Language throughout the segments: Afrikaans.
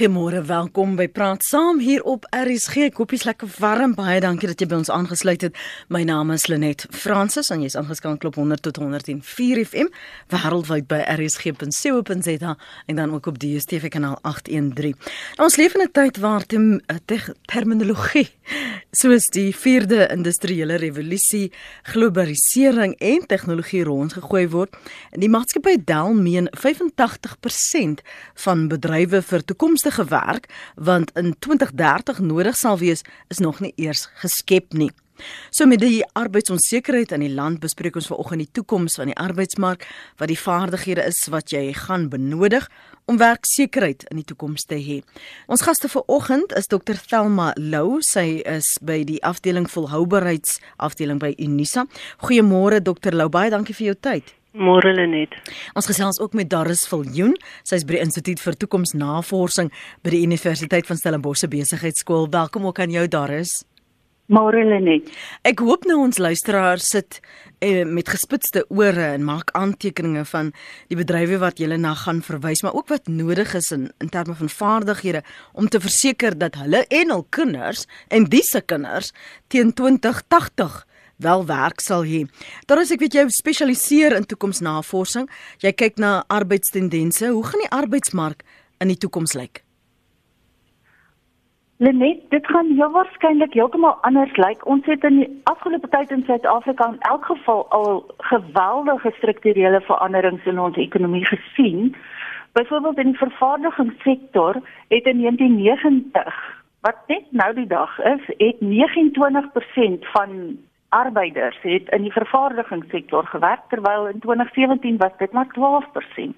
Goeiemôre, welkom by Praat Saam hier op RSG. Jy's lekker warm. Baie dankie dat jy by ons aangesluit het. My naam is Lenet Fransis en jy's aangeskakel op 100 tot 104 FM wêreldwyd by rsg.co.za en dan ook op die DStv kanaal 813. Nou, ons leef in 'n tyd waar tem, te, terminologie soos die 4de industriële revolusie, globalisering en tegnologie rondgegooi word. En die maatskappy Dell meen 85% van bedrywe vir toekoms toekomstige werk want in 2030 nodig sal wees is nog nie eers geskep nie. So met die arbeidsonsekerheid in die land bespreek ons vanoggend die toekoms van die arbeidsmark, wat die vaardighede is wat jy gaan benodig om werksekerheid in die toekoms te hê. Ons gaste vanoggend is Dr Thelma Lou, sy is by die afdeling volhoubaarheidsafdeling by Unisa. Goeiemôre Dr Lou, baie dankie vir jou tyd. Môre Lenet. Ons gesels ook met Daris Viljoen. Sy's by die Instituut vir Toekomsnavorsing by die Universiteit van Stellenbosch Besigheidsskool. Welkom ook aan jou Daris. Môre Lenet. Ek hoop nou ons luisteraars sit eh, met gespitste ore en maak aantekeninge van die bedrywe wat julle na gaan verwys, maar ook wat nodig is in in terme van vaardighede om te verseker dat hulle en hul kinders en dis se kinders teen 2080 wel werk sal hê. Daar is ek weet jy spesialiseer in toekomsnavorsing. Jy kyk na arbeidstendense. Hoe gaan die arbeidsmark in die toekoms lyk? Lenet, dit gaan heel waarskynlik heeltemal anders lyk. Ons het in die afgelope tyd in Suid-Afrika in elk geval al geweldige strukturele veranderings in ons ekonomie gesien. Byvoorbeeld in die vervaardigingssektor het in 1990 wat net nou die dag is, het 29% van arbeiders het in die vervaardigingssektor gewerk terwyl in 2017 was dit maar 12%.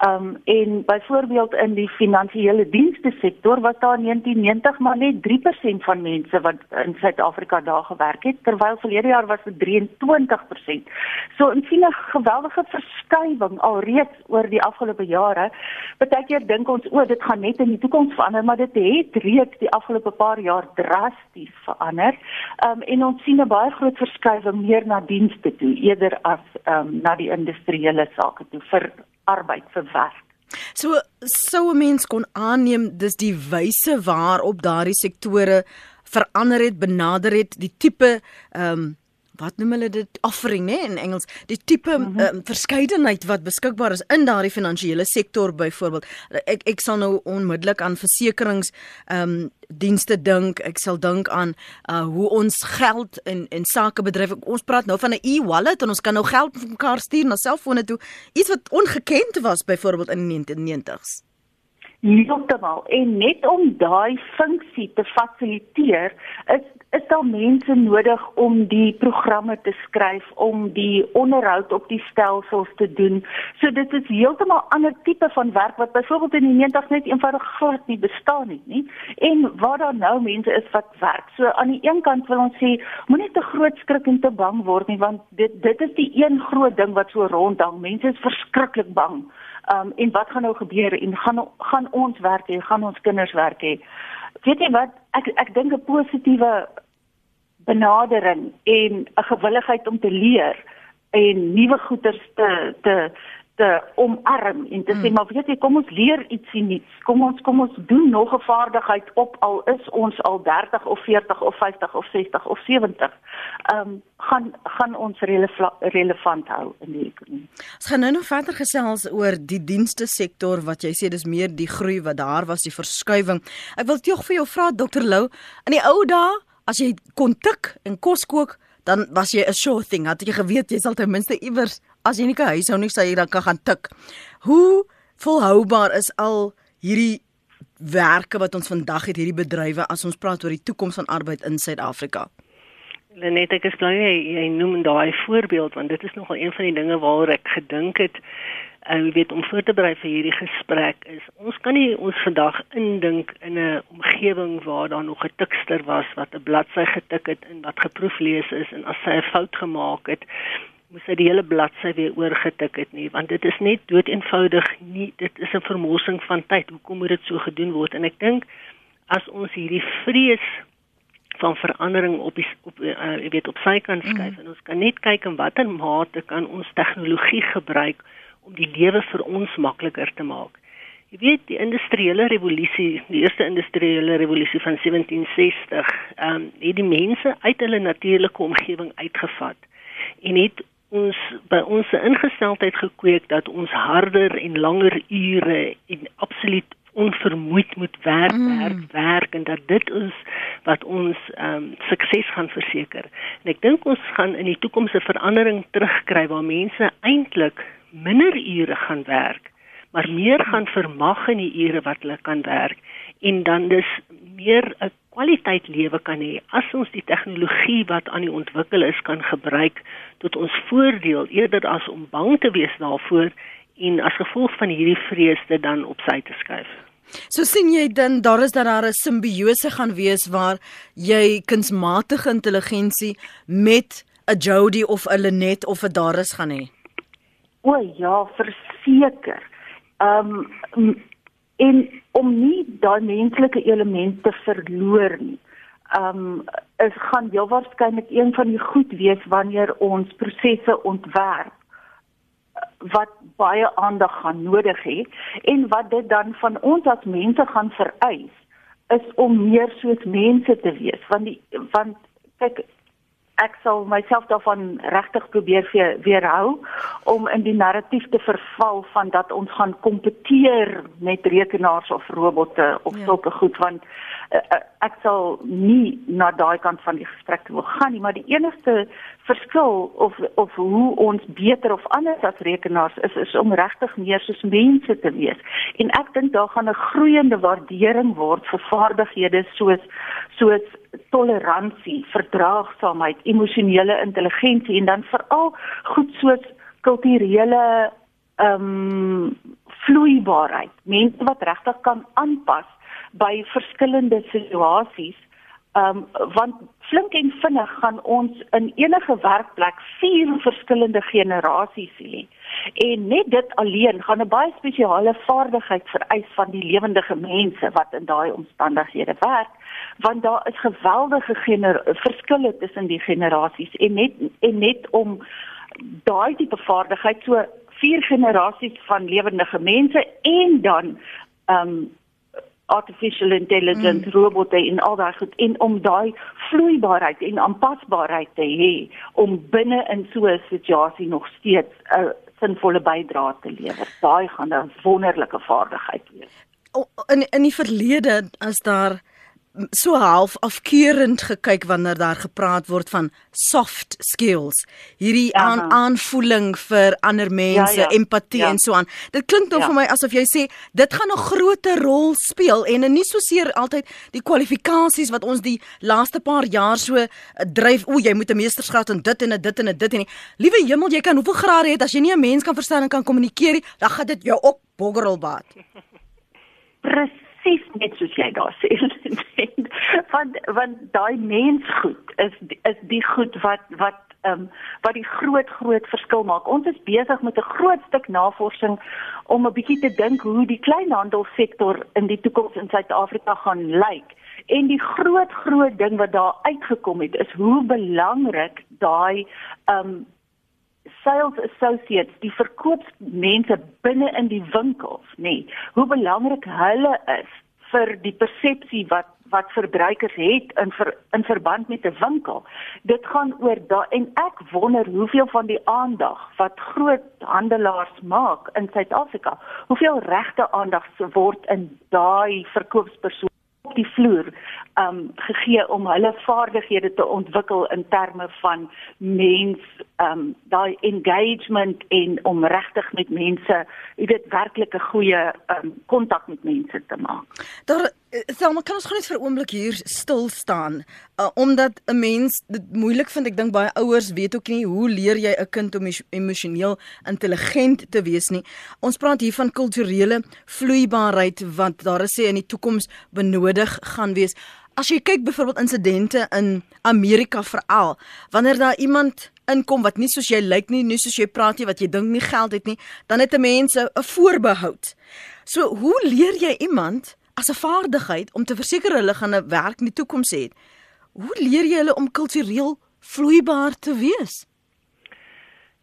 Um en byvoorbeeld in die finansiële dienste sektor was daar in 1990 maar net 3% van mense wat in Suid-Afrika daar gewerk het terwyl verlede jaar was dit 23%. So in sien 'n geweldige verskywing alreeds oor die afgelope jare. Partykeer dink ons o, dit gaan net in die toekoms verander, maar dit het reeds die afgelope paar jaar drasties verander. Um en ons sien 'n baie groot verskywing meer na dienste toe eerder as um na die industriële sake toe vir arbeid vir werk. So sou 'n mens kon aanneem dis die wyse waarop daardie sektore verander het, benader het, die tipe ehm um, wat noem hulle dit? Offering nê in Engels. Die tipe mm -hmm. um, verskeidenheid wat beskikbaar is in daardie finansiële sektor byvoorbeeld. Ek ek sal nou onmiddellik aan versekerings ehm um, dienste dink. Ek sal dink aan uh, hoe ons geld in in sake bedryf. Ons praat nou van 'n e-wallet en ons kan nou geld vir mekaar stuur na selfone toe. Iets wat ongekend was byvoorbeeld in die 1990s Heeltemal. En net om daai funksie te fasiliteer is is daar mense nodig om die programme te skryf, om die onderhoud op die stelsels te doen. So dit is heeltemal ander tipe van werk wat byvoorbeeld in die 90's net eenvoudig glad nie bestaan het nie. En waar daar nou mense is wat werk. So aan die een kant wil ons sê moenie te groot skrik en te bang word nie want dit dit is die een groot ding wat so rondhang. Mense is verskriklik bang. Um en wat gaan nou gebeur en gaan gaan ons werk hê, gaan ons kinders werk hê? Weet jy wat ek ek dink 'n positiewe benadering en 'n gewilligheid om te leer en nuwe goeders te te te omarm en te sê mm. maar weet jy kom ons leer ietsie nuuts kom ons kom ons doen nog 'n vaardigheid op al is ons al 30 of 40 of 50 of 60 of 70 ehm um, gaan gaan ons relevant hou in die ekonomie. Ons gaan nou nog verder gesels oor die dienste sektor wat jy sê dis meer die groei wat daar was die verskuiwing. Ek wil tog vir jou vra Dr Lou in die ou dae as jy kon tik en kos kook, dan was jy 'n sure thing. Het jy geweet jy sal ten minste iewers as jy nie 'n huis hou nie, sal jy dan kan gaan tik. Hoe volhoubaar is al hierdie werke wat ons vandag het, hierdie bedrywe as ons praat oor die toekoms van arbeid in Suid-Afrika? Lenet, ek is bly jy, jy noem daai voorbeeld want dit is nogal een van die dinge waaroor ek gedink het uh, weet om voor te berei vir hierdie gesprek is ons kan nie ons vandag indink in 'n omgewing waar daar nog 'n tikster was wat 'n bladsy getik het en wat geproef lees is en as sy 'n fout gemaak het moes hy die hele bladsy weer oorgetik het nie want dit is net dood eenvoudig nie dit is 'n vermorsing van tyd hoekom moet dit so gedoen word en ek dink as ons hierdie vrees van verandering op die op uh, weet op sy kan skuif mm. en ons kan net kyk in watter mate kan ons tegnologie gebruik om die lewe vir ons makliker te maak. Jy weet die industriële revolusie, die eerste industriële revolusie van 1760, ehm um, het die mense uit hulle natuurlike omgewing uitgevat en het ons by ons ingesteldheid gekweek dat ons harder en langer ure en absoluut onvermoeid moet werk, mm. werk, werk en dat dit is wat ons ehm um, sukses gaan verseker. En ek dink ons gaan in die toekoms 'n verandering terugkry waar mense eintlik minder ure gaan werk, maar meer gaan vermag in die ure wat hulle kan werk en dan dus meer 'n kwaliteit lewe kan hê as ons die tegnologie wat aan die ontwikkel is kan gebruik tot ons voordeel eerder as om bang te wees daarvoor en as gevolg van hierdie vreesde dan op sy te skuif. So sien jy dan daar is dat daar 'n simbiose gaan wees waar jy kunsmatige intelligensie met 'n Jody of 'n Lenet of 'n Darius gaan hê. O ja, verseker. Ehm um, en om nie daai menslike element te verloor nie. Ehm um, is gaan heel waarskynlik een van die goed wees wanneer ons prosesse ontwerp wat baie aandag gaan nodig hê en wat dit dan van ons as mense gaan vereis is om meer soos mense te wees want die want kyk ek sal myself daarvan regtig probeer weer weerhou om in die narratief te verval van dat ons gaan kompeteer met rekenaars of robotte of ja. sulke goed want uh, ek sal nie na daai kant van die gesprek wil gaan nie, maar die enigste verskil of of hoe ons beter of anders as rekenaars is is om regtig meer soos mense te wees. En ek dink daar gaan 'n groeiende waardering word vir vaardighede soos soos toleransie, verdraagsaamheid, emosionele intelligensie en dan veral goed soos kulturele ehm um, vloeibaarheid. Mense wat regtig kan aanpas by verskillende situasies. Ehm um, want flink en vinnig gaan ons in enige werkplek vier verskillende generasies hê. En net dit alleen gaan 'n baie spesiale vaardigheid vereis van die lewendige mense wat in daai omstandighede werk, want daar is geweldige verskille tussen die generasies en net en net om daai tipe vaardigheid so vier generasies van lewendige mense en dan ehm um, artificial intelligence mm. robotte en al daai goed en om daai vloeibaarheid en aanpasbaarheid te hê om binne in so 'n situasie nog steeds 'n sinvolle bydrae te lewer. Daai gaan 'n wonderlike vaardigheid wees. In in die verlede as daar so half afkeurend gekyk wanneer daar gepraat word van soft skills. Hierdie ja, aan aanvoeling vir ander mense, ja, ja. empatie ja. en so aan. Dit klink nou ja. vir my asof jy sê dit gaan 'n groter rol speel en nie so seer altyd die kwalifikasies wat ons die laaste paar jaar so uh, dryf. O, jy moet 'n meestersgraad in dit en dit en dit en nie. Liewe hemel, jy kan hoeveel grade hê as jy nie 'n mens kan verstaan en kan kommunikeer nie, dan gaan dit jou ook boggerelbaat. Presies presies net soos jy daar sê. want want daai mensgoed is is die goed wat wat ehm um, wat die groot groot verskil maak. Ons is besig met 'n groot stuk navorsing om 'n bietjie te dink hoe die kleinhandelsektor in die toekoms in Suid-Afrika gaan lyk. En die groot groot ding wat daar uitgekom het is hoe belangrik daai ehm um, sales associates, die verkoopsmense binne in die winkels, nê. Nee, hoe belangrik hulle is vir die persepsie wat wat verbruikers het in ver, in verband met 'n winkel. Dit gaan oor daai en ek wonder hoeveel van die aandag wat groot handelaars maak in Suid-Afrika, hoeveel regte aandag word in daai verkoopspersoon op die vloer um gegee om hulle vaardighede te ontwikkel in terme van mens um daai engagement en om regtig met mense, jy weet werklik 'n goeie um kontak met mense te maak. Daar Selma, kan ons gou net vir 'n oomblik hier stil staan? Uh, omdat 'n mens dit moeilik vind, ek dink baie ouers weet ook nie hoe leer jy 'n kind om emosioneel intelligent te wees nie. Ons praat hier van kulturele vloeibaarheid wat daar is sê in die toekoms benodig gaan wees. As jy kyk byvoorbeeld insidente in Amerika veral, wanneer daar iemand inkom wat nie soos jy lyk nie, nie soos jy praat nie, wat jy dink nie geld het nie, dan het 'n mens 'n voorbehoud. So, hoe leer jy iemand as 'n vaardigheid om te verseker hulle gaan 'n werk in die toekoms hê. Hoe leer jy hulle om kultureel vloeibaar te wees?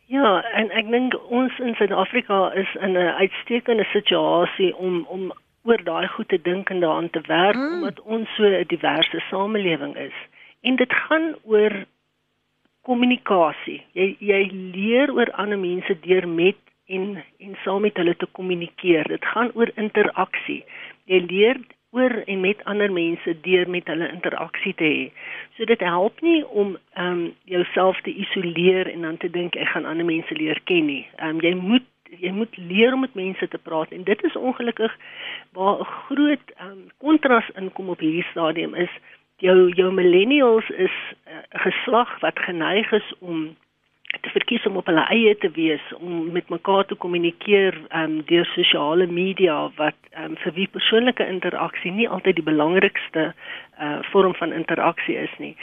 Ja, en ek dink ons in Suid-Afrika is in 'n uitstekende situasie om om oor daai goed te dink en daaraan te werk mm. omdat ons so 'n diverse samelewing is. En dit gaan oor kommunikasie. Jy jy leer oor ander mense deur met en en saam met hulle te kommunikeer. Dit gaan oor interaksie. Jy leer oor en met ander mense deur met hulle interaksie te hê. So dit help nie om ehm um, jouself te isoleer en dan te dink ek gaan ander mense leer ken nie. Ehm um, jy moet jy moet leer om met mense te praat en dit is ongelukkig waar 'n groot ehm um, kontras inkom op hierdie stadium is jou jou millennials is 'n uh, geslag wat geneig is om te verkies om op hulle eie te wees om met mekaar te kommunikeer um, deur sosiale media wat um, vir wie persoonlike interaksie nie altyd die belangrikste uh, vorm van interaksie is nie.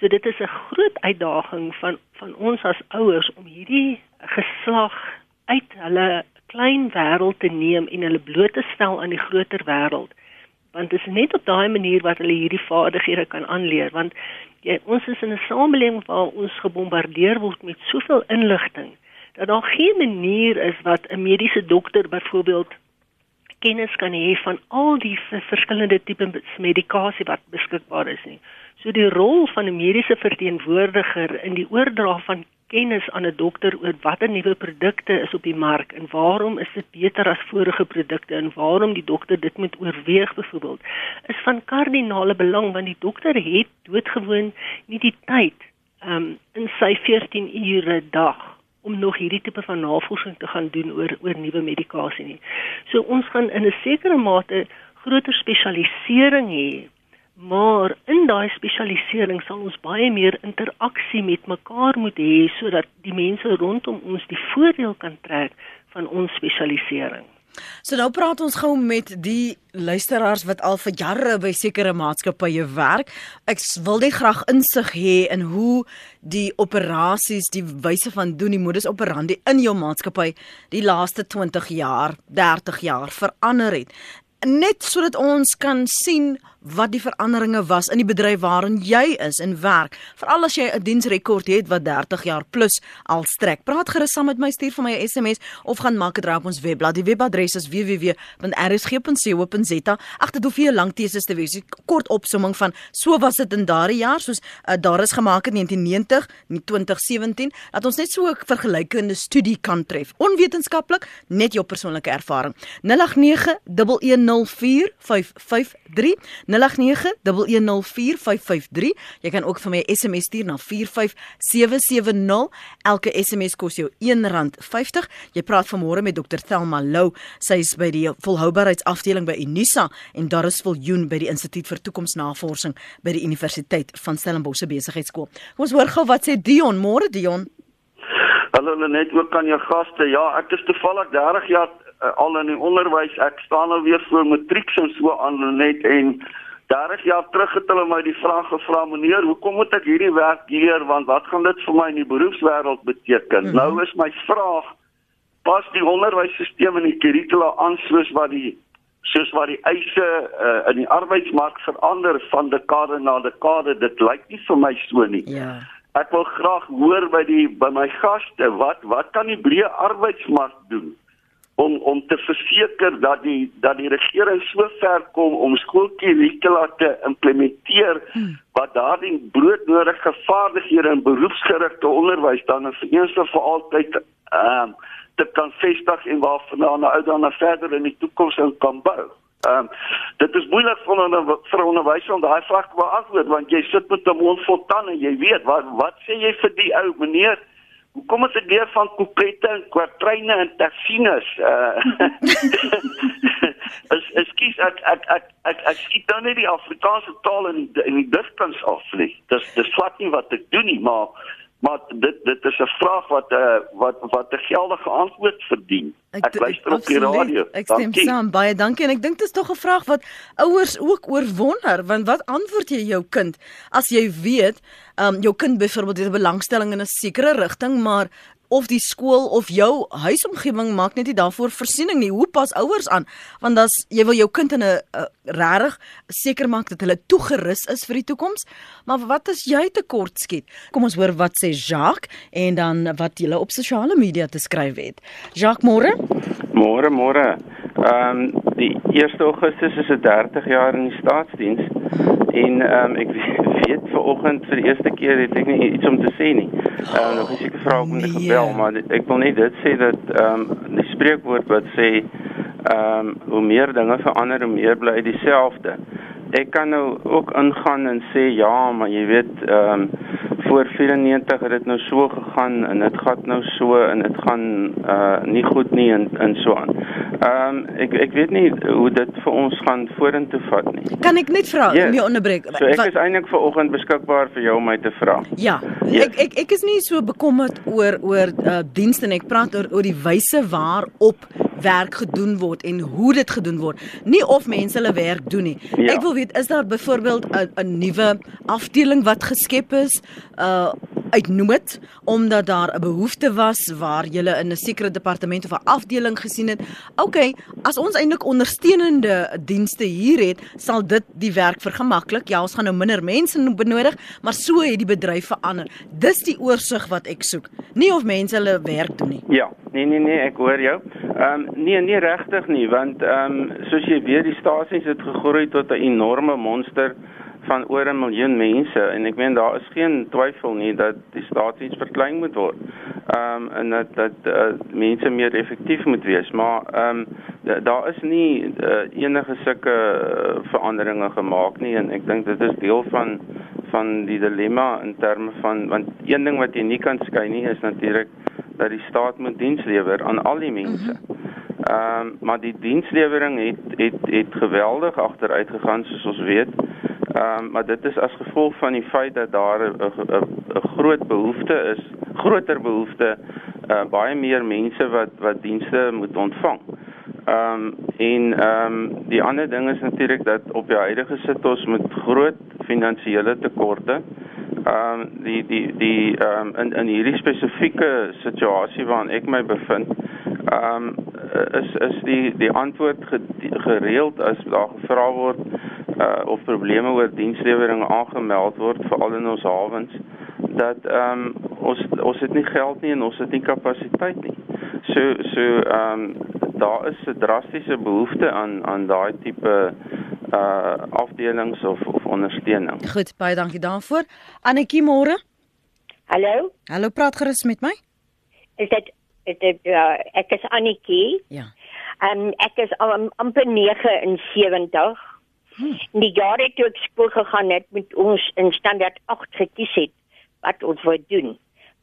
So dit is 'n groot uitdaging van van ons as ouers om hierdie geslag uit hulle klein wêreld te neem en hulle bloot te stel aan die groter wêreld. Want dit is net op daai manier wat hulle hierdie vaardighede kan aanleer want jy ons is in 'n samelewing waar ons gebombardeer word met soveel inligting dat daar geen manier is wat 'n mediese dokter byvoorbeeld kennis kan hê van al die verskillende tipe medikasie wat beskikbaar is nie. So die rol van 'n mediese verteenwoordiger in die oordra van kennis aan 'n dokter oor watter nuwe produkte is op die mark en waarom is dit beter as vorige produkte en waarom die dokter dit moet oorweeg byvoorbeeld is van kardinale belang want die dokter het doodgewoon nie die tyd um, in sy 14 ure dag om nog hierdie tipe van navorsing te gaan doen oor oor nuwe medikasie nie. So ons gaan in 'n sekere mate groter spesialisering hê Maar in daai spesialisering sal ons baie meer interaksie met mekaar moet hê sodat die mense rondom ons die voordeel kan trek van ons spesialisering. So nou praat ons gou met die luisteraars wat al vir jare by sekere maatskappye werk. Ek wil net graag insig hê in hoe die operasies, die wyse van doen, die modus operandi in jou maatskappy die laaste 20 jaar, 30 jaar verander het. Net sodat ons kan sien wat die veranderinge was in die bedryf waarin jy is en werk. Veral as jy 'n diensrekord het wat 30 jaar plus al strek. Praat gerus saam met my stuur vir my 'n SMS of gaan maak dit raak ons webblad. Die webadres is www.rsg.co.za. Ag dit hoef nie 'n lang teses te wees. 'n Kort opsomming van so was dit in daardie jaar soos uh, daar is gemaak in 1990 en 2017. Laat ons net so 'n vergelykende studie kan tref. Onwetenskaplik, net jou persoonlike ervaring. 089 110 4553 0891104553. Jy kan ook vir my 'n SMS stuur na 45770. Elke SMS kos jou R1.50. Jy praat vanmôre met Dr. Thelma Lou. Sy is by die volhoubaarheidsafdeling by Unisa en daar is Viljoen by die Instituut vir Toekomsnavorsing by die Universiteit van Stellenbosch se besigheidskool. Kom ons hoor gou wat sê Dion. Môre Dion. Hallo net ook aan jou gaste. Ja, ek is toevallig 30 jaar uh, al in die onderwys. Ek staan nou weer voor matriek en so aan net en 30 jaar terug het hulle my die vraag gevra meneer hoekom moet ek hierdie werk leer want wat gaan dit vir my in die beroepswêreld beteken? Mm -hmm. nou is my vraag pas die onderwysstelsel in die kurrikula aan soos wat die soos wat die eise uh, in die arbeidsmark verander van dekade na dekade. Dit lyk nie vir my so nie. Ja. Yeah. ek wil graag hoor by die by my gaste wat wat kan die breë arbeidsmark doen om om te verseker dat die dat die regering so ver kom om skoolkurrikula te implementeer hmm. wat daardie broodnodige vaardighede in beroepsgerigte onderwys dan vir eens en vir altyd ehm um, te kan vestig en waarvan nou uit dan verder in die toekoms kan bou. Ehm um, dit is moeilik vir 'n vir 'n onderwyser om daai vraag te beantwoord want jy sit met 'n mond vol tande jy weet wat wat sê jy vir die ou meneer Is dit weer van couplette en kwatryne en tersines? Uh Ek skiet ek ek ek ek ek skiet dan net die Afrikaanse taal in in die digkuns af nie. Dis dis swat nie wat ek doen nie, maar maar dit dit is 'n vraag wat 'n uh, wat wat 'n geldige antwoord verdien. Ek, ek luister op die radio. Ek stem dankie. saam baie dankie en ek dink dit is tog 'n vraag wat ouers ook oorwonder want wat antwoord jy jou kind as jy weet, ehm um, jou kind byvoorbeeld het 'n belangstelling in 'n sekere rigting maar of die skool of jou huisomgewing maak net nie daarvoor voorsiening nie. Hoe pas ouers aan? Want as jy wil jou kind in 'n regtig seker maak dat hulle toegerus is vir die toekoms, maar wat as jy tekort skiet? Kom ons hoor wat sê Jacques en dan wat jy op sosiale media te skryf het. Jacques, môre? Môre, môre. Ehm um, die 1 Augustus is 'n 30 jaar in die staatsdiens en ehm um, ek weet ver oggend vir die eerste keer het ek nie iets om te sê nie. Ehm um, nog 'n seker vraag om te nee. gebel, maar dit, ek wil net dit sê dat ehm um, die spreekwoord wat sê ehm um, hoe meer dinge verander, hoe meer bly dieselfde. Ek kan nou ook ingaan en sê ja, maar jy weet ehm um, voor 94 het dit nou so gegaan en dit gaan nou so en dit gaan uh nie goed nie en en so aan. Ehm um, ek ek weet nie hoe dit vir ons gaan vorentoe vat nie. Kan ek net vra yes. om jou onderbreek? So ek Wat? is eintlik ver oggend beskikbaar vir jou om my te vra. Ja. Yes. Ek ek ek is nie so bekommerd oor oor uh dienste en ek praat oor oor die wyse waarop werk gedoen word en hoe dit gedoen word. Nie of mense hulle werk doen nie. Ja. Ek wil weet is daar byvoorbeeld 'n nuwe afdeling wat geskep is uh uitnoem dit omdat daar 'n behoefte was waar jy in 'n sekere departement of 'n afdeling gesien het. OK, as ons eintlik ondersteunende dienste hier het, sal dit die werk vergemaklik. Ja, ons gaan nou minder mense benodig, maar so het die bedryf verander. Dis die oorsig wat ek soek. Nie of mense hulle werk doen nie. Ja, nee nee nee, ek hoor jou. Ehm um, nee, nie regtig nie, want ehm um, soos jy weet, die stasies het gegroei tot 'n enorme monster van oor 'n miljoen mense en ek meen daar is geen twyfel nie dat die staatsdiens verklein moet word. Ehm um, en dat dat uh, mense meer effektief moet wees, maar ehm um, daar is nie uh, enige sulke uh, veranderinge gemaak nie en ek dink dit is deel van van die dilemma in terme van want een ding wat jy nie kan skei nie is natuurlik dat die staat moet diens lewer aan al die mense. Ehm um, maar die dienslewering het het het geweldig agteruit gegaan soos ons weet. Ehm um, maar dit is as gevolg van die feit dat daar 'n groot behoefte is, groter behoefte uh baie meer mense wat wat dienste moet ontvang. Ehm um, en ehm um, die ander ding is natuurlik dat op die huidige sit ons met groot finansiële tekorte. Ehm um, die die die ehm um, in in hierdie spesifieke situasie waarin ek my bevind, ehm um, is is die die antwoord gereeld as daar gevra word uh, of probleme oor dienslewering aangemeld word veral in ons hawens dat ehm um, ons ons het nie geld nie en ons het nie kapasiteit nie. So so ehm um, daar is 'n drastiese behoefte aan aan daai tipe uh afdelings of of ondersteuning. Goed, baie dankie daarvoor. Annetjie môre. Hallo. Hallo, praat gerus met my. Is dit is dit uh, ek is Annetjie? Ja. Ehm um, ek is um, amper 79 Hmm. Die jare toe ek skool gegaan het met ons in standaard 8 gekies het wat ons wou doen.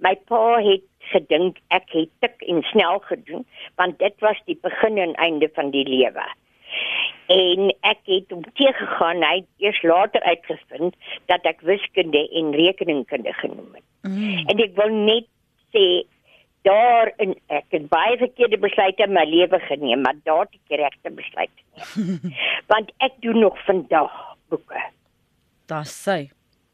My pa het gedink ek het tik en snel gedoen want dit was die begin en einde van die lewe. En ek het om te gegaan, hy het eers later uitgevind dat ek wiskunde en rekeningkunde genoem het. Mm. En ek wil net sê daar in ek het baie verkeerde besluite in my lewe geneem, maar daar het ek regte besluit geneem. Want ek doen nog vandag boeke. Daar sê.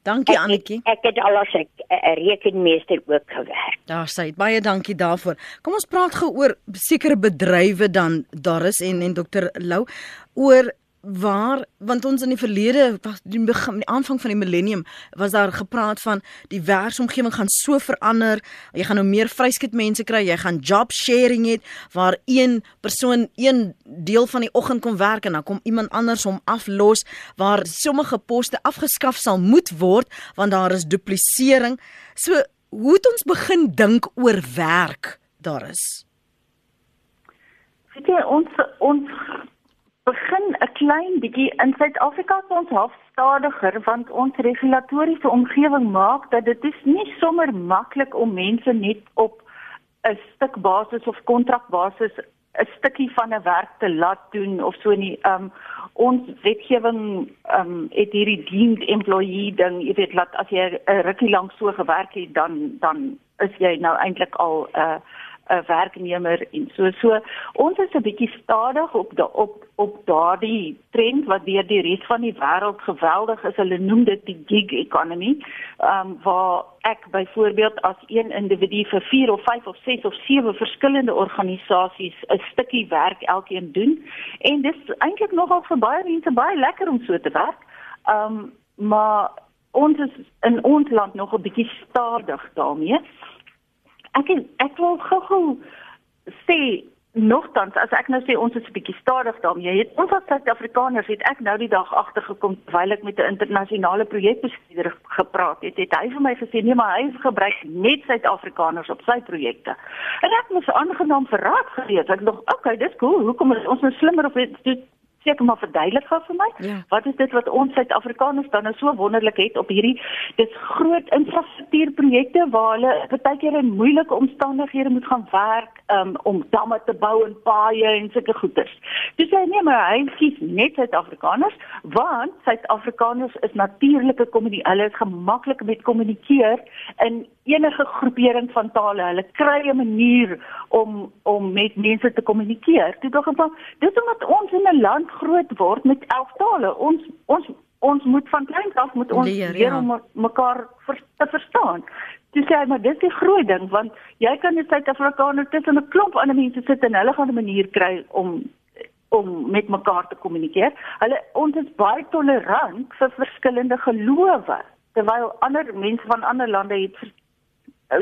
Dankie Annetjie. Ek, ek het alles ek 'n rekenmeester ook gewerk. Daar sê baie dankie daarvoor. Kom ons praat gou oor sekere bedrywe dan daar is en en dokter Lou oor waar want ons in die verlede was die begin die aanvang van die millennium was daar gepraat van die werksomgewing gaan so verander jy gaan nou meer vryskut mense kry jy gaan job sharing hê waar een persoon een deel van die oggend kom werk en dan kom iemand anders hom aflos waar sommige poste afgeskaf sal moet word want daar is duplisering so hoe het ons begin dink oor werk daar is weet jy ons ons begin 'n klein bietjie in Suid-Afrika se ons half stadiger want ons regulatoriese omgewing maak dat dit is nie sommer maklik om mense net op 'n stuk basis of kontrakbasis 'n stukkie van 'n werk te laat doen of so nie. Um ons wetgewing um het hierdie deemed employee ding, jy weet laat as jy 'n rukkie lank so gewerk het dan dan is jy nou eintlik al 'n uh, 'n werknemer en so so ons is 'n bietjie stadig op die op op daardie trend wat deur die res van die wêreld geweldig is. Hulle noem dit die gig economy. Ehm um, waar ek byvoorbeeld as een individu vir 4 of 5 of 6 of 7 verskillende organisasies 'n stukkie werk elkeen doen en dit is eintlik nogal vir baie mense baie lekker om so te werk. Ehm um, maar ons is in ons land nog 'n bietjie stadig daarmee. Ek ek wil gou-gou sê nogtans as ek nou sê ons is 'n bietjie stadig daarmee. Het ons as Suid-Afrikaners het ek nou die dag agtergekom terwyl ek met 'n internasionale projekbestuurder gepraat het. Het hy vir my gesê nee, maar hy gebruik net Suid-Afrikaners op sy projekte. En ek moes aangenaam verraad gewees. Ek dink, okay, dis cool. Hoekom is ons nou slimmer of dit seker maar verduidelik gou vir my. Ja. Wat is dit wat ons Suid-Afrikaners dan nou so wonderlik het op hierdie dis groot infrastruktuurprojekte waar hulle baie keer in moeilike omstandighede moet gaan werk um, om damme te bou en paaie en sulke goeders. Dis hy nee maar hy kies net Suid-Afrikaners want Suid-Afrikaners is natuurlike kommunikasie. Hulle is gemaklik met kommunikeer in enige groepering van tale. Hulle kry 'n manier om om met mense te kommunikeer. Dit tog van dis omdat ons in 'n land groot word met 11 tale. Ons ons ons moet van kleins af moet ons leer, leer ja. om mekaar ver, te verstaan. Dis sê maar dis die groot ding want jy kan in Suid-Afrikaner tussen 'n klomp ander mense sit en hulle gaan 'n manier kry om om met mekaar te kommunikeer. Hulle ons is baie tolerant vir verskillende gelowe terwyl ander mense van ander lande het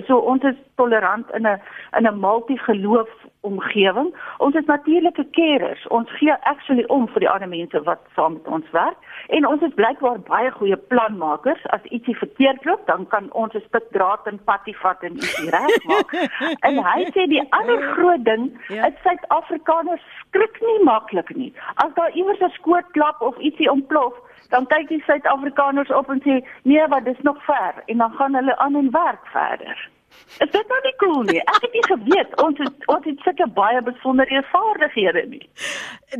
so ons is tolerant in 'n in 'n multigeloof omgewing. Ons is natuurlike carers. Ons gee actually om vir die ander mense wat saam met ons werk en ons is blykbaar baie goeie planmakers. As ietsie verkeerd loop, dan kan ons 'n stuk draad en patty vat en ietsie regmaak. en hy sê die ander groot ding ja. is Suid-Afrikaners skrik nie maklik nie. As daar iewers 'n skoot klap of ietsie ontplof, dan kyk die Suid-Afrikaners op en sê nee, wat dis nog ver en dan gaan hulle aan en werk verder. Is dit nou nie cool nie? Ek het nie geweet ons het ons het sulke baie besondere vaardighede nie.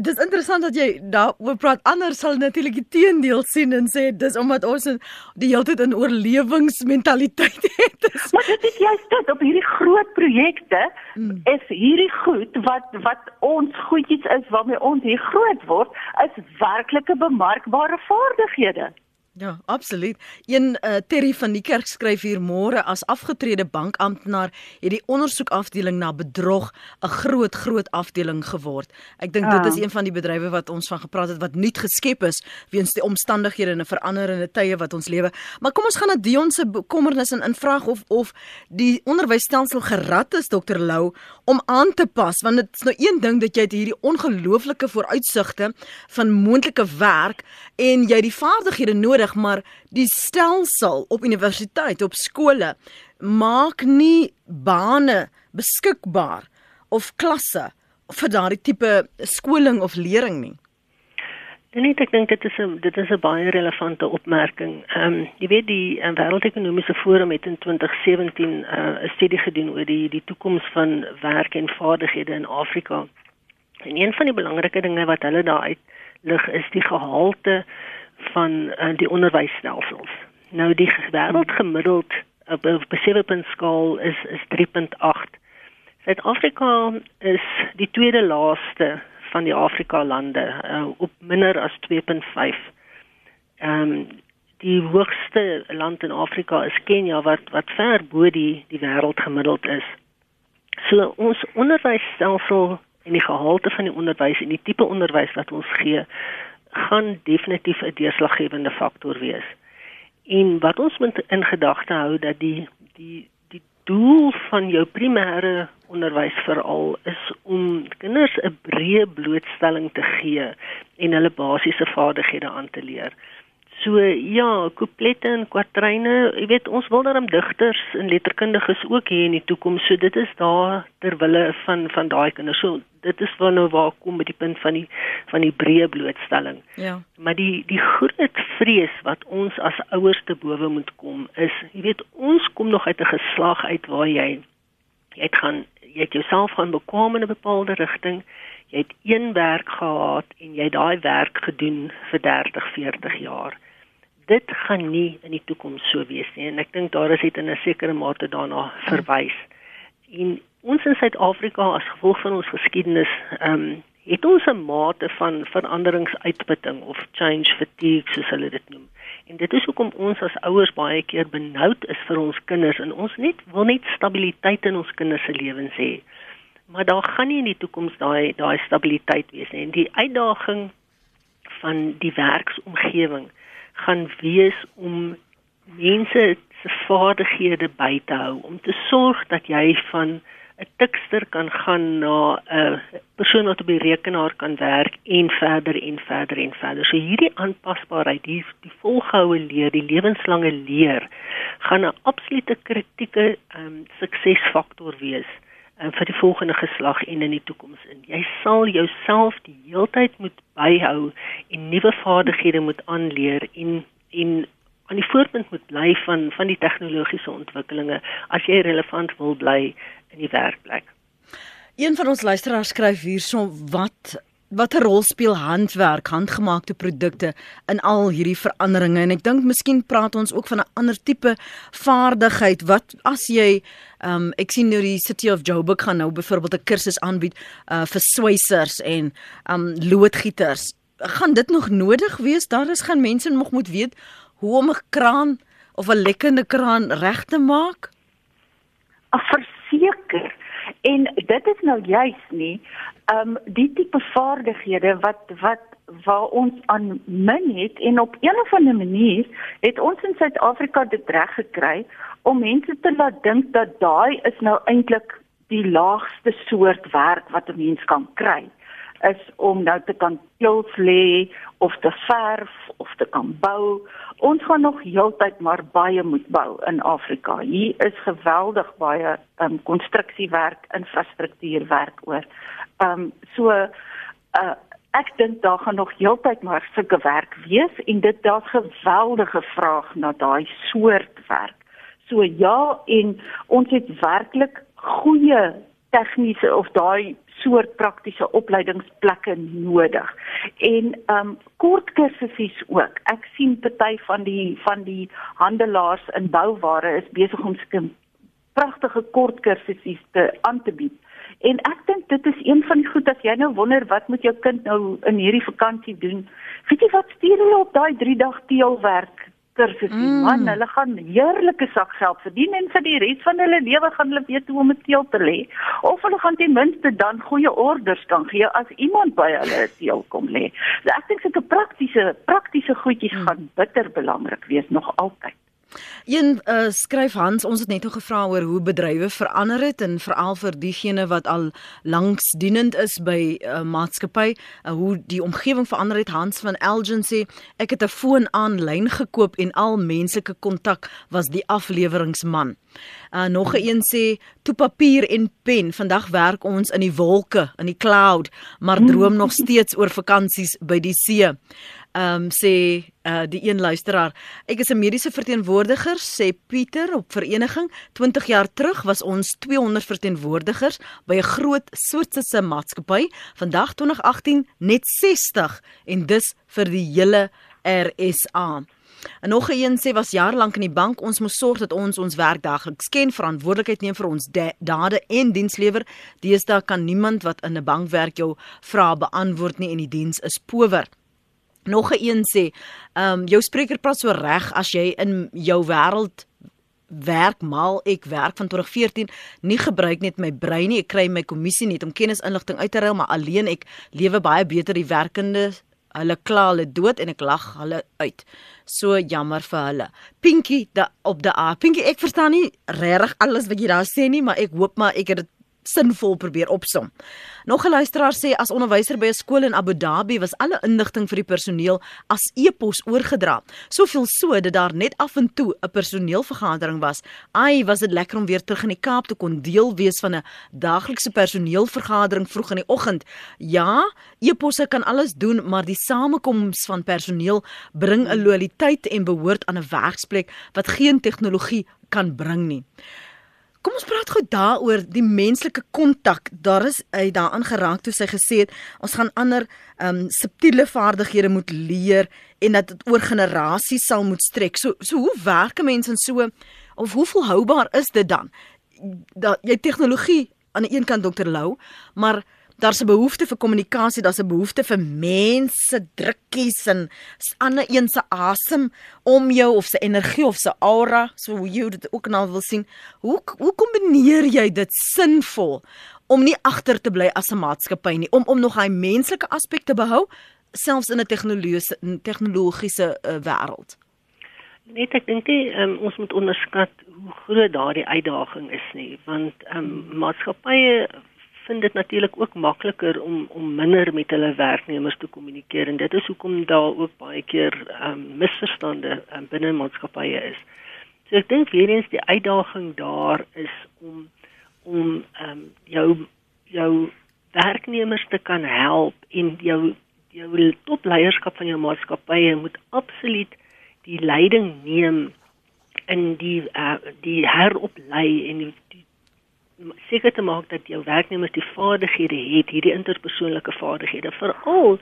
Dis interessant dat jy daaroor praat. Anders sal natuurlik die teendeel sien en sê dis omdat ons die hele tyd in oorlewingsmentaliteit het. maar dit is juist dit op hierdie groot projekte mm. is hierdie goed wat wat ons goedjies is waarmee ons hier groot word is werklike bemarkbare vaardighede. Ja, absoluut. Een uh, Terry van die kerk skryf hier môre as afgetrede bankamptenaar het die ondersoekafdeling na bedrog 'n groot groot afdeling geword. Ek dink dit is ah. een van die bedrywe wat ons van gepraat het wat nuut geskep is weens die omstandighede en 'n veranderende tye wat ons lewe. Maar kom ons gaan na Dion se bekommernis en invraag of of die onderwysstelsel gerad is Dr Lou om aan te pas want dit is nou een ding dat jy hierdie ongelooflike vooruitsigte van moontlike werk en jy die vaardighede nodig nodig, maar die stelsel op universiteit, op skole maak nie bane beskikbaar of klasse vir daardie tipe skoling of lering nie. Net ek dink dit is 'n dit is 'n baie relevante opmerking. Ehm um, jy weet die um, wêreldekonomiese forum het in 2017 uh, 'n studie gedoen oor die die toekoms van werk en vaardighede in Afrika. En een van die belangrike dinge wat hulle daar uit lig is die gehalte van uh, die onderwysstelsels. Nou die wêreldgemiddeld op 'n besewepunt skaal is is 3.8. Suid-Afrika is die tweede laaste van die Afrika lande uh, op minder as 2.5. Ehm um, die hoogste land in Afrika is Kenia wat wat ver bo die die wêreldgemiddeld is. So ons onderwysstelsel en die gehalte van die onderwys en die tipe onderwys wat ons gee gaan definitief 'n deurslaggewende faktor wees. En wat ons moet in gedagte hou dat die die die doel van jou primêre onderwys veral is om kinders 'n breë blootstelling te gee en hulle basiese vaardighede aan te leer. So ja, couplette en kwatryne, jy weet ons wil daarom digters en letterkundiges ook hê in die toekoms. So dit is daar ter wille van van daai kinders. So dit is waar nou waar kom met die punt van die van die breë blootstelling. Ja. Maar die die groot vrees wat ons as ouers te bowe moet kom is, jy weet ons kom nog uit 'n geslag uit waar jy jy het gaan jy het jouself gaan bekwam in 'n bepaalde rigting. Jy het een werk gehad en jy daai werk gedoen vir 30, 40 jaar dit gaan nie in die toekoms so wees nie en ek dink daar is dit in 'n sekere mate daarna verwys. En ons in Suid-Afrika as gevolg van ons geskiedenis, ehm um, het ons 'n mate van veranderingsuitputting of change fatigue soos hulle dit noem. En dit is hoekom ons as ouers baie keer benoud is vir ons kinders en ons net wil net stabiliteit in ons kinders se lewens hê. Maar daar gaan nie in die toekoms daai daai stabiliteit wees nie. En die uitdaging van die werksomgewing gaan wees om mense se vaardighede by te hou om te sorg dat jy van 'n tikster kan gaan na 'n persoon wat op die rekenaar kan werk en verder en verder en verder. So hierdie aanpasbaarheid, die die volgehoue leer, die lewenslange leer gaan 'n absolute kritieke um, suksesfaktor wees um, vir die volgende geslag en in die toekoms in. Jy sal jouself die heeltyd moet byhou en nuwe vaardighede moet aanleer en en aan die voorpunt moet bly van van die tegnologiese ontwikkelinge as jy relevant wil bly in die werkplek. Een van ons luisteraars skryf hierson wat watter rol speel handwerk, handgemaakte produkte in al hierdie veranderinge en ek dink miskien praat ons ook van 'n ander tipe vaardigheid wat as jy um, ek sien nou die City of Joburg gaan nou byvoorbeeld 'n kursus aanbied uh, vir swysers en um, loodgieters. Gaan dit nog nodig wees? Daar is gaan mense nog moet weet hoe om 'n kraan of 'n lekkende kraan reg te maak? Ag verseker. En dit is nou juis nie um die tipe vaardighede wat wat waar ons aan min het en op 'n of ander manier het ons in Suid-Afrika dit reg gekry om mense te laat dink dat daai is nou eintlik die laagste soort werk wat 'n mens kan kry is om nou te kan skills lê of te verf of te kan bou. Ons gaan nog heeltyd maar baie moet bou in Afrika. Hier is geweldig baie um konstruksiewerk, infrastruktuurwerk oor. Um so uh ek dink daar gaan nog heeltyd maar sulke werk wees en dit daar's geweldige vraag na daai soort werk. So ja en ons het werklik goeie tegniese of daai soort praktiese opleidingsplekke nodig. En um kort kursusse ook. Ek sien party van die van die handelaars in bouware is besig om skim pragtige kort kursusse te aan te bied. En ek dink dit is een van die goed as jy nou wonder wat moet jou kind nou in hierdie vakansie doen. Weet jy wat stuur hulle op daai 3 dag teelwerk kursus nie. Mm. Man, hulle gaan heerlike sakgeld verdien en vir die res van hulle lewe gaan hulle weet hoe om 'n teel te lê. Of hulle gaan ten minste dan goeie orders kan gee as iemand by hulle 'n teel kom lê. So ek dink sulke praktiese praktiese goedjies mm. gaan bitter belangrik wees nog altyd. Een uh, skryf Hans, ons het net nog gevra oor hoe bedrywe verander het en veral vir diegene wat al lanksdienend is by 'n uh, maatskappy, uh, hoe die omgewing verander het. Hans van Elgin sê, ek het 'n foon aanlyn gekoop en al menslike kontak was die afleweringsman. Uh, nog 'n een sê, toe papier en pen, vandag werk ons in die wolke, in die cloud, maar droom nog steeds oor vakansies by die see ehm um, sê uh, die een luisteraar ek is 'n mediese verteenwoordiger sê Pieter op vereniging. 20 jaar terug was ons 200 verteenwoordigers by 'n groot Switserse maatskappy. Vandag 2018 net 60 en dis vir die hele RSA En nog een sê was jaar lank in die bank. Ons moet sorg dat ons ons werk dagliks ken verantwoordelikheid neem vir ons dade en dienslewer. Deesdae kan niemand wat in 'n bank werk jou vrae beantwoord nie en die diens is power Nog 'n een sê, ehm um, jou spreker praat so reg as jy in jou wêreld werk mal ek werk van 2014 nie gebruik net my brein nie ek kry my kommissie net om kennisinligting uit te ruil maar alleen ek lewe baie beter die werkende hulle kla hulle dood en ek lag hulle uit. So jammer vir hulle. Pinky da op da pinky ek verstaan nie regtig alles wat jy daar sê nie maar ek hoop maar ek het dit sinvol probeer opsom. Nog 'n luisteraar sê as onderwyser by 'n skool in Abu Dhabi was alle inligting vir die personeel as e-pos oorgedra. Soveel so dat daar net af en toe 'n personeelvergadering was. Ai, was dit lekker om weer terug in die Kaap te kon deel wees van 'n daaglikse personeelvergadering vroeg in die oggend. Ja, e-posse kan alles doen, maar die samekoms van personeel bring 'n loyaliteit en behoort aan 'n werksplek wat geen tegnologie kan bring nie. Kom ons praat gou daaroor die menslike kontak. Daar is hy daaraan geraak toe sy gesê het ons gaan ander um, subtiele vaardighede moet leer en dat dit oor generasies sal moet strek. So so hoe werk 'n mens en so of hoe volhoubaar is dit dan? Dat jy tegnologie aan die een kant dokter Lou, maar daar's 'n behoefte vir kommunikasie, daar's 'n behoefte vir mense, drukkies en ander een se asem om jou of se energie of se aura, so hoe jy dit ook nou wil sien. Hoe hoe kombineer jy dit sinvol om nie agter te bly as 'n maatskappy nie, om om nog hy menslike aspek te behou selfs in 'n tegnologiese tegnologiese uh, wêreld? Net ek dink jy um, ons moet onderskat hoe groot daardie uitdaging is nie, want um, maatskappye vind dit natuurlik ook makliker om om minder met hulle werknemers te kommunikeer en dit is hoekom daar ook baie keer um, misverstande um, binne maatskappye is. So ek dink weer eens die uitdaging daar is om om um, jou jou werknemers te kan help en jou jou topleierskap van jou maatskappye moet absoluut die leiding neem in die uh, die heroplei en die, die seker te maak dat jou werknemers die vaardighede het, hierdie interpersoonlike vaardighede, veral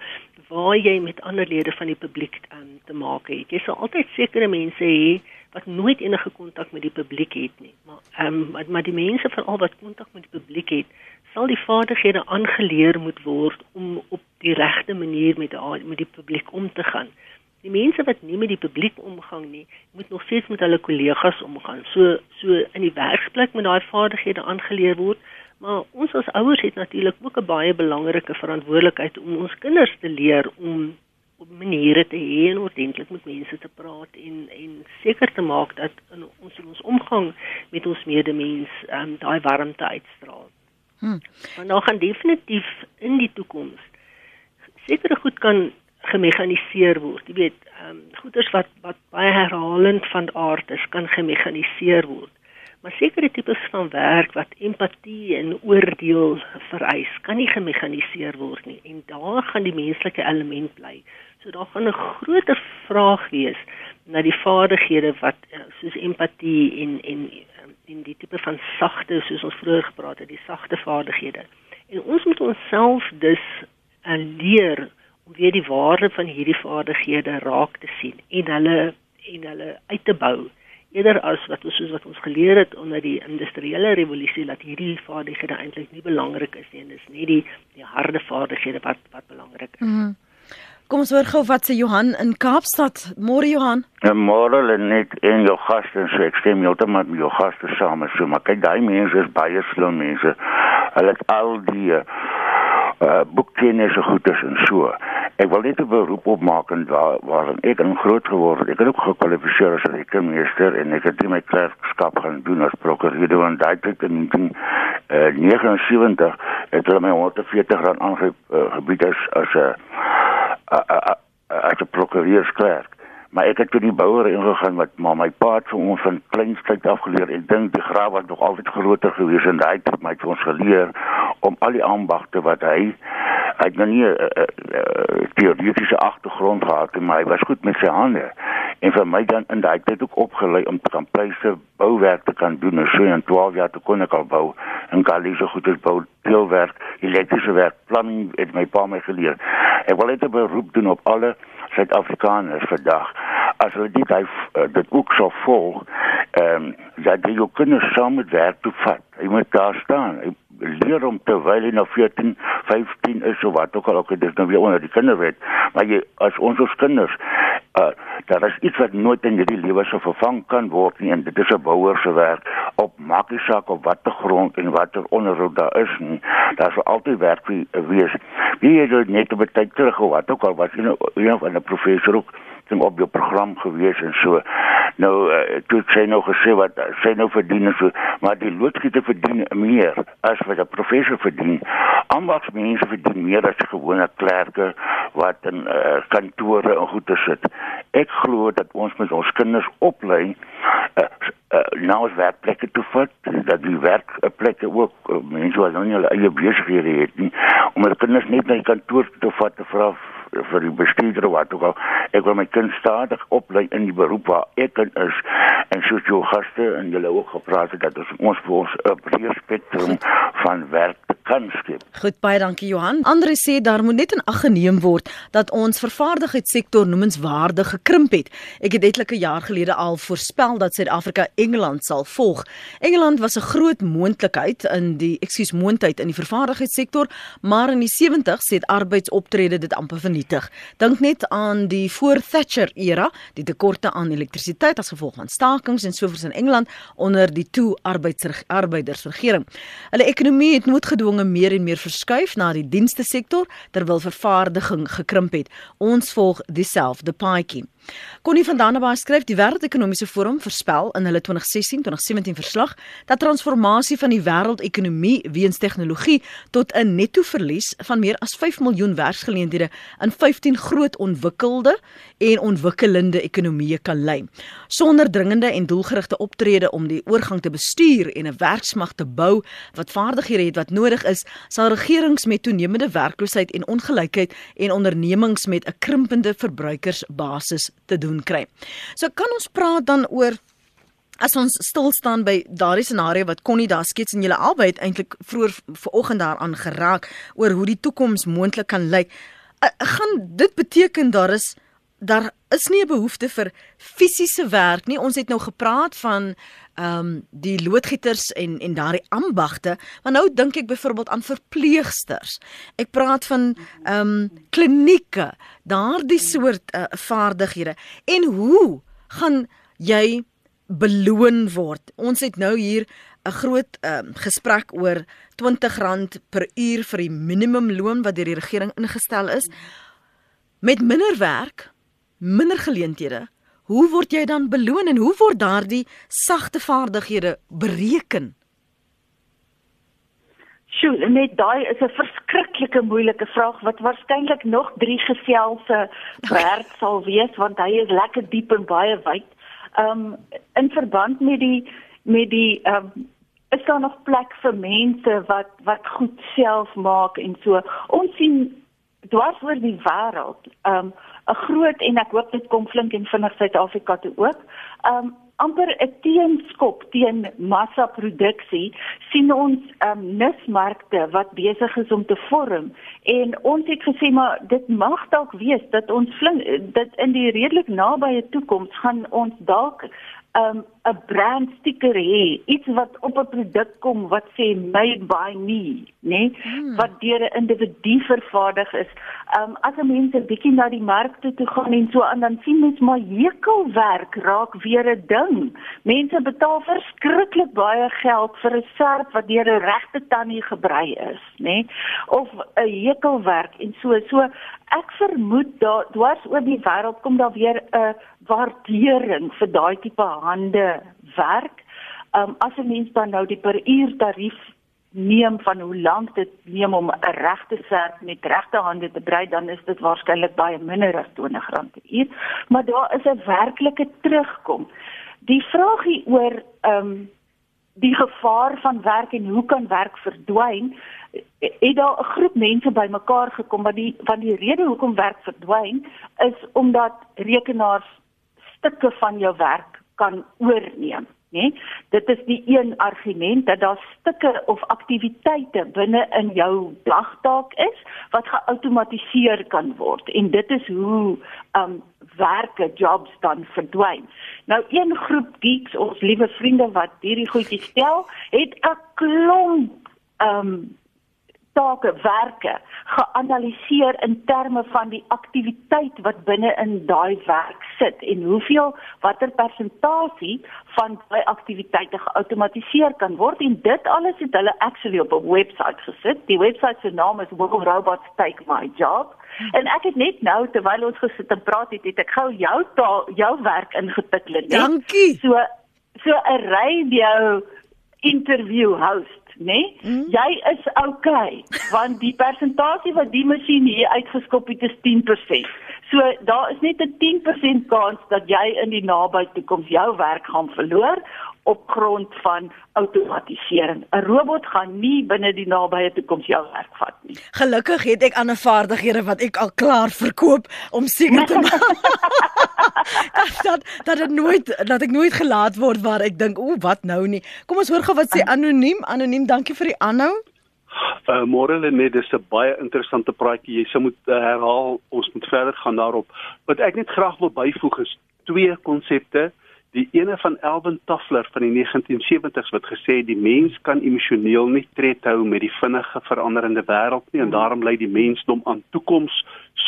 waar jy met ander lede van die publiek um, te maak het. Jy sal altyd sekere mense hê wat nooit enige kontak met die publiek het nie. Maar ehm um, maar, maar die mense veral wat kontak met die publiek het, sal die vaardighede aangeleer moet word om op die regte manier met die, met die publiek om te gaan die mense wat nie met die publiek omgang nie, moet nog steeds met hulle kollegas omgaan. So so in die werksplek moet daai vaardighede aangeleer word, maar ons as ouers het natuurlik ook 'n baie belangrike verantwoordelikheid om ons kinders te leer om op maniere te hê en ordentlik met mense te praat en en seker te maak dat in ons in ons omgang met ons medemens um, daai warmte uitstraal. Hm. Want nou gaan definitief in die toekoms sekere goed kan gemekaniseer word. Jy weet, ehm um, goeders wat wat baie herhalend van aard is, kan gemekaniseer word. Maar sekere tipes van werk wat empatie en oordeel vereis, kan nie gemekaniseer word nie en daar gaan die menslike element bly. So daar gaan 'n groter vraag wees na die vaardighede wat eh, soos empatie en en in ehm, die tipe van sagte soos ons vroeër gepraat het, die sagte vaardighede. En ons moet onsself dus uh, leer om weer die waarde van hierdie vaardighede raak te sien en hulle en hulle uit te bou eerder as wat ons soos wat ons geleer het onder die industriële revolusie dat hierdie vaardighede eintlik nie belangrik is nie en dis net die die harde vaardighede wat wat belangrik is. Mm -hmm. Kom ons hoor gou wat sê Johan in Kaapstad. Môre Johan. Môre net in jou gaste sê ek stem heeltemal met jou gaste saam. So maar kyk daai mense is baie slim mense. Hulle het al die uh, uh boekkennis so goed is en so. Ek wil net 'n beroep op maak en waar waar ek in groot geword. Ek het ook gekwalifiseer as rekenmeester en ek het my klerkskap gaan doen as prokureur en daai tyd in uh 79 het hulle my 140 rand aangebied as as 'n as 'n prokureursklerk maar ek het toe die bouer ingegaan wat maar my pa het vir ons van kleinstyd af geleer. En dink die graaf was nog altyd groter gewees en hy het my ons geleer om al die ambagte wat hy hy het nou nie 'n uh, uh, uh, teoretiese agtergrond gehad maar hy was goed met sy hande. En vir my dan in daai tyd ook opgelei om te kan pleise bouwerk te kan doen. En so in 12 jaar te kon ek al bou. En kan dis so goed as bou deelwerk elektriese werk planning het my pa my geleer. Ek wil net 'n beroep doen op alle Suid-Afrikaners vandag as hulle dit hy uh, dit ook sou volg ehm um, dat jy jou kinders saam met werk toe vat. Jy moet daar staan. Jy leer om terwyl jy nou 14 15 is of wat ook al ook dit is nou weer onder die kinderwet maar jy as ons ons kinders uh, daar is iets wat nooit in hierdie lewe so vervang kan word nie en dit is 'n bouer se werk op maakie saak op watter grond en watter onderhoud daar is nie daar sal altyd werk wees. Wie jy net op tyd terug of wat ook al was jy nou een van 'n professor ook sing op jou program gewees en so. Nou uh, toe sê nou gesê wat sê nou verdien so, maar die loodgieter verdien meer as wat 'n professor verdien. Ambagsmense verdien meer as gewone klerke wat in uh, kantore en goede sit. Ek glo dat ons met ons kinders oplei uh, uh, nou as werkplekke te vat, dat die werkplekke ook uh, mense wat nou nie hulle eie besighede het nie, om hulle kinders net na die kantoor te vat te vra vir die bestuurder wat ook al ek wil my kind stadig oplei in die beroep waar ek in is en soos jou gaste en julle ook gepraat het dat ons vir ons 'n breë spektrum van werk kan skep. Goed, baie dankie Johan. Andre sê daar moet net in ag geneem word dat ons vervaardigingssektor noemenswaardig gekrimp het. Ek het etlike jaar gelede al voorspel dat Suid-Afrika Engeland sal volg. Engeland was 'n groot moontlikheid in die ekskuus moontlikheid in die vervaardigingssektor, maar in die 70's het arbeidsoptrede dit amper vernietig. Dink net aan die voor Thatcher era, die tekorte aan elektrisiteit as gevolg van stakings en sovoorts in Engeland onder die toe arbeidersregering. Hulle ekonomie het noodgedwonge meer en meer verskuif na die dienste sektor terwyl vervaardiging gekrimp het. Ons volg dieselfde paadjie. Connie van Dannebaai skryf die Wêreldekonomiese Forum voorspel in hulle 2016-2017 verslag dat transformasie van die wêreldekonomie weens tegnologie tot 'n netto verlies van meer as 5 miljoen werksgeleenthede in 15 groot ontwikkelde en ontwikkelende ekonomieë kan lei. Sonder dringende en doelgerigte optrede om die oorgang te bestuur en 'n werksmag te bou wat vaardighede het wat nodig is, sal regerings met toenemende werkloosheid en ongelykheid en ondernemings met 'n krimpende verbruikersbasis te doen kry. So kan ons praat dan oor as ons stil staan by daardie scenario wat Connie daar skets en julle albei het eintlik vroeër vanoggend daaraan geraak oor hoe die toekoms moontlik kan lyk. Uh, gaan dit beteken daar is daar is nie 'n behoefte vir fisiese werk nie. Ons het nou gepraat van ehm um, die loodgieters en en daardie ambagte, maar nou dink ek byvoorbeeld aan verpleegsters. Ek praat van ehm um, klinieke, daardie soort uh, vaardighede. En hoe gaan jy beloon word? Ons het nou hier 'n groot um, gesprek oor R20 per uur vir die minimumloon wat deur die regering ingestel is. Met minder werk minder geleenthede, hoe word jy dan beloon en hoe word daardie sagte vaardighede bereken? Sjoe, net daai is 'n verskriklike moeilike vraag wat waarskynlik nog 3 geselse werd sal wees want hy is lekker diep en baie wyd. Um in verband met die met die um is daar nog plek vir mense wat wat goed self maak en so. Ons sien dwars oor die wêreld. Um 'n groot en ek hoop dit kom flink en vinnig Suid-Afrika toe ook. Um amper 'n teenskop teen massaproduksie sien ons um nismarkte wat besig is om te vorm en ons het gesê maar dit mag dalk wees dat ons flink dit in die redelik nabye toekoms gaan ons dalk um 'n brand sticker hê, iets wat op 'n produk kom wat sê made by me, né? Nee? Hmm. Wat deur 'n individu vervaardig is. Um as 'n mens 'n bietjie na die markte toe gaan en so aan dan sien mens maar hekelwerk raak weer 'n ding. Mense betaal verskriklik baie geld vir 'n serp wat deur 'n regte tannie gebrei is, né? Nee? Of 'n hekelwerk en so so ek vermoed daar dwars oor die wêreld kom daar weer 'n waardering vir daai tipe hande werk. Um as 'n mens dan nou die per uur tarief neem van hoe lank dit neem om 'n regte serp met regte hande te brei, dan is dit waarskynlik baie minder as R20 per uur, maar daar is 'n werklike terugkom. Die vraagie oor um die gevaar van werk en hoe kan werk verdwyn? het daar 'n groep mense bymekaar gekom wat die van die rede hoekom werk verdwyn is omdat rekenaars stukke van jou werk kan oorneem, né? Dit is die een argument dat daar stukke of aktiwiteite binne in jou dagtaak is wat geautomatiseer kan word en dit is hoe um werke jobs dan verdwyn. Nou een groep geeks, ons liewe vriende wat hierdie goedjies stel, het 'n klomp um take werke geanaliseer in terme van die aktiwiteit wat binne in daai werk sit en hoeveel watter persentasie van daai aktiwiteite geautomatiseer kan word en dit alles het hulle actually op 'n webwerf gesit. Die webwerf se naam is Will Robots Take My Job. En ek het net nou terwyl ons gesit en praat het, het ek gou jou taal, jou werk ingetik net. Dankie. So so 'n radio interview host nê? Nee? Mm. Jy is okay want die persentasie wat die masjien hier uitgeskop het is 10%. So daar is net 'n 10% kans dat jy in die nabye toekoms jou werk gaan verloor op grond van outomatisering. 'n Robot gaan nie binne die nabye toekoms jou werk vat nie. Gelukkig het ek ander vaardighede wat ek al klaar verkoop om seker te maak dat dat dit nooit dat ek nooit gelaat word waar ek dink o wat nou nie. Kom ons hoor gou wat sê anoniem. Anoniem, dankie vir die aanhou. Uh môre net dis 'n baie interessante praatjie. Jy sou moet uh, herhaal. Ons moet verder gaan daarop. Wat ek net graag wil byvoeg is twee konsepte. Die ene van Elvin Toffler van die 1970s wat gesê die mens kan emosioneel nie tred hou met die vinnige veranderende wêreld nie en mm. daarom lei die mensdom aan toekoms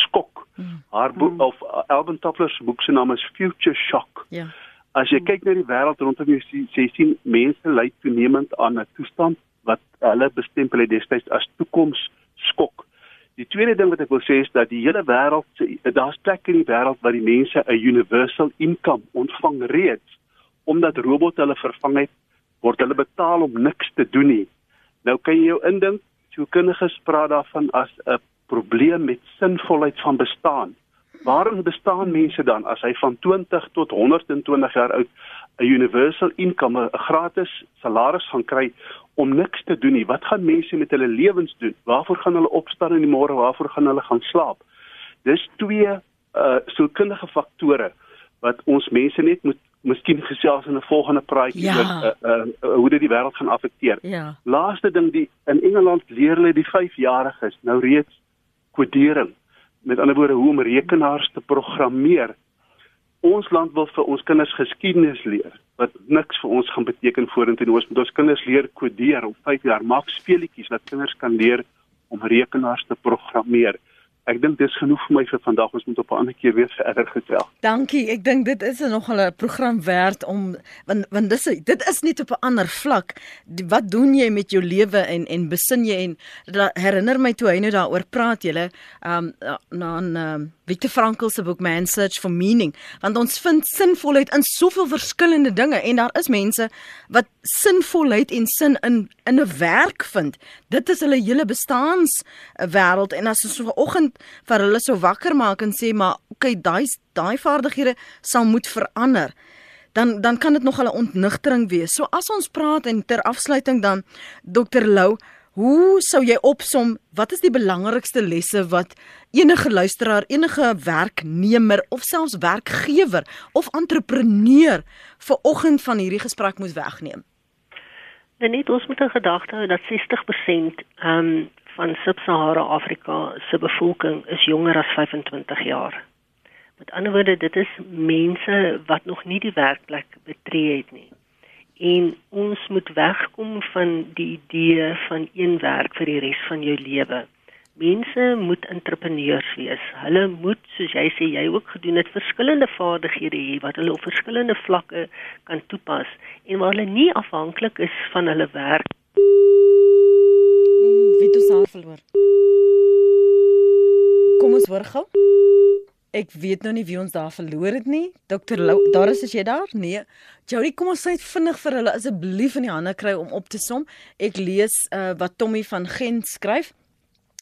skok. Mm. Haar boek mm. of uh, Elvin Toffler se boek se naam is Future Shock. Ja. As jy kyk na die wêreld rondom jou, jy sien mense ly toenemend aan 'n toestand wat hulle bestempel het destyds as toekoms skok. Die tweede ding wat ek wil sê is dat die hele wêreld daar's plekke in die wêreld waar die mense 'n universal income ontvang reeds omdat robotte hulle vervang het, word hulle betaal om niks te doen nie. Nou kan jy jou indink, so kundiges praat daarvan as 'n probleem met sinvolheid van bestaan. Waarom bestaan mense dan as hy van 20 tot 120 jaar oud 'n universal income, 'n gratis salaris gaan kry om niks te doen nie. Wat gaan mense met hulle lewens doen? Waarvoor gaan hulle opstaan in die môre? Waarvoor gaan hulle gaan slaap? Dis twee uh sielkundige faktore wat ons mense net moet miskien gesels in 'n volgende praatjie ja. oor uh, uh, uh, hoe dit die wêreld gaan affekteer. Ja. Laaste ding die in Engeland leer hulle die 5-jariges nou reeds kodering. Met ander woorde hoe om rekenaars te programmeer. Ons land wil vir ons kinders geskiedenis leer wat niks vir ons gaan beteken vorentoe. Ons moet ons kinders leer kodeer op 5 jaar. Maak speletjies wat kinders kan leer om rekenaars te programmeer ek dink dis genoeg vir my vir vandag. Ons moet op 'n ander keer weer verder gesels. Dankie. Ek dink dit is nog 'n program werd om want want dis dit is net op 'n ander vlak. Die, wat doen jy met jou lewe en en besin jy en herinner my toe hy nou daaroor praat julle um na 'n um, Viktor Frankl se boek Man Search for Meaning want ons vind sinvolheid in soveel verskillende dinge en daar is mense wat sinvolheid en sin in in 'n werk vind. Dit is hulle hele bestaans wêreld en as ons vanoggend vir hulle so wakker maak en sê maar okay, daai daai vaardighede sal moet verander. Dan dan kan dit nog 'n ontnigtering wees. So as ons praat en ter afsluiting dan Dr Lou, hoe sou jy opsom wat is die belangrikste lesse wat enige luisteraar, enige werknemer of selfs werkgewer of entrepreneur vir oggend van hierdie gesprek moet wegneem? Net ons moet in gedagte hou dat 60% ehm um, van Sub-Sahara Afrika se bevolking is jonger as 25 jaar. Met ander woorde, dit is mense wat nog nie die werkplek betree het nie. En ons moet wegkom van die idee van een werk vir die res van jou lewe. Mense moet entrepreneurs wees. Hulle moet, soos jy sê, jy ook gedoen het, verskillende vaardighede hê wat hulle op verskillende vlakke kan toepas en waar hulle nie afhanklik is van hulle werk wie toe saar verloor. Kom ons hoor gou. Ek weet nou nie wie ons daar verloor het nie. Dokter Lou, daar is as jy daar? Nee. Jody, kom ons net vinnig vir hulle asseblief in die hande kry om op te som. Ek lees uh, wat Tommy van Gent skryf.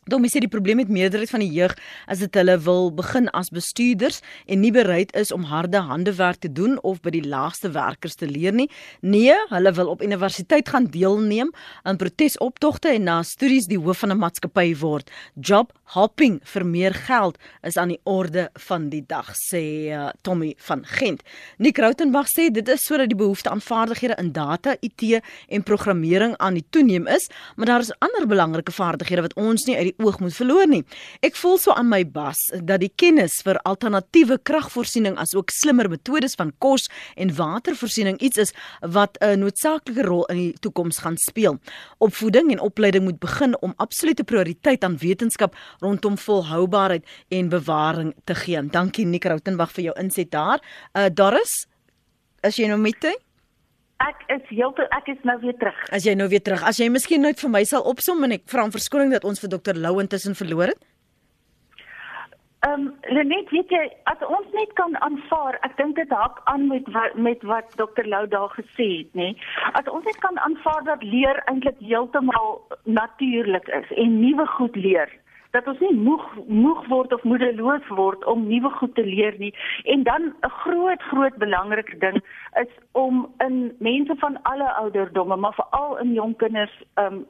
Domme sê die probleem met meerderheid van die jeug is dit hulle wil begin as bestuurders en nie bereid is om harde handewerk te doen of by die laagste werkers te leer nie. Nee, hulle wil op universiteit gaan deelneem aan protesoptogte en na studies die hoof van 'n maatskappy word. Job hopping vir meer geld is aan die orde van die dag, sê uh, Tommy van Gent. Nick Rautenbach sê dit is sodat die behoefte aan vaardighede in data, IT en programmering aan die toeneem is, maar daar is ander belangrike vaardighede wat ons nie uit die oog moet verloor nie. Ek voel so aan my bas dat die kennis vir alternatiewe kragvoorsiening asook slimmer metodes van kos en watervoorsiening iets is wat 'n noodsaaklike rol in die toekoms gaan speel. Opvoeding en opleiding moet begin om absolute prioriteit aan wetenskap rondom volhoubaarheid en bewaring te gee. Dankie Nick Rautenbach vir jou inset daar. Uh Doris, is jy nou met my? Ek is heeltemal ek is nou weer terug. As jy nou weer terug, as jy miskien net vir my sal opsom en ek vra om verskoning dat ons vir dokter Lou intussen verloor het. Ehm um, Lenet, weet jy, as ons net kan aanvaar, ek dink dit hak aan met wat, met wat dokter Lou daar gesê het, nê? As ons net kan aanvaar dat leer eintlik heeltemal natuurlik is en nuwe goed leer dat ons nie moeg moeg word of moedeloos word om nuwe goed te leer nie. En dan 'n groot groot belangrike ding is om in mense van alle ouderdomme, maar veral in jong kinders um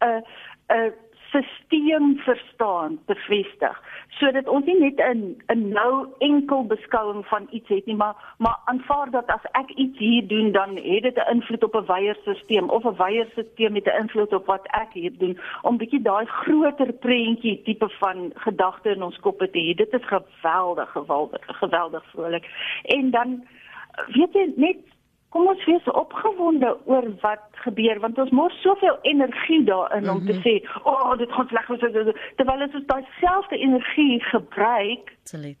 'n 'n stelsel verstaan bevestig. Sodat ons nie net 'n 'n nou enkel beskouing van iets het nie maar maar aanvaar dat as ek iets hier doen dan het dit 'n invloed op 'n wyeer stelsel of 'n wyeer stelsel met 'n invloed op wat ek hier doen. Om bietjie daai groter prentjie tipe van gedagte in ons koppe te hê dit is geweldig geweldig geweldig vrolik. En dan weet jy net kom ons wees opgewonde oor wat gebeur want ons mors soveel energie daarin mm -hmm. om te mhm. sê, "O, oh, dit gaan sleg wees." Terwyl ons daai selfde energie gebruik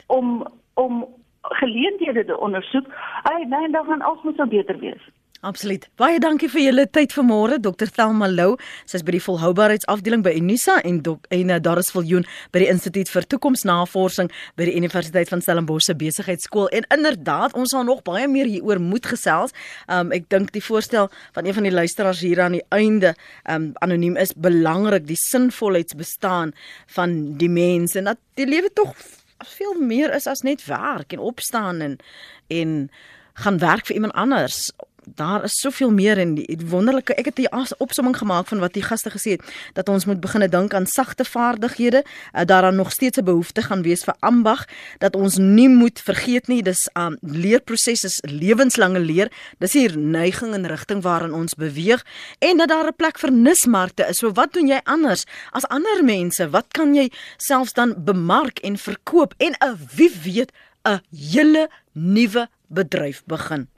om om geleenthede te ondersoek, hey, nee, dan gaan alles moet beter wees. Absoluut. Baie dankie vir julle tyd vanmôre, Dr. Thelma Lou. Sy's by die volhoubaarheidsafdeling by Unisa en dok, en uh, daar is Viljoen by die Instituut vir Toekomsnavorsing by die Universiteit van Stellenbosch se Besigheidsskool. En inderdaad, ons sal nog baie meer hieroor moet gesels. Um ek dink die voorstel van een van die luisteraars hier aan die einde um anoniem is belangrik, die sinvolheidsbestaan van die mens en dat die lewe tog veel meer is as net werk en opstaan en en gaan werk vir iemand anders daar is soveel meer in die wonderlike ek het 'n opsomming gemaak van wat die gaste gesê het dat ons moet begine dink aan sagte vaardighede uh, daaraan nog steeds 'n behoefte gaan wees vir ambag dat ons nie moet vergeet nie dis 'n um, leerproses is lewenslange leer dis hier neiging en rigting waarin ons beweeg en dat daar 'n plek vir nismarkte is. So wat doen jy anders as ander mense? Wat kan jy selfs dan bemark en verkoop en 'n wie weet 'n hele nuwe bedryf begin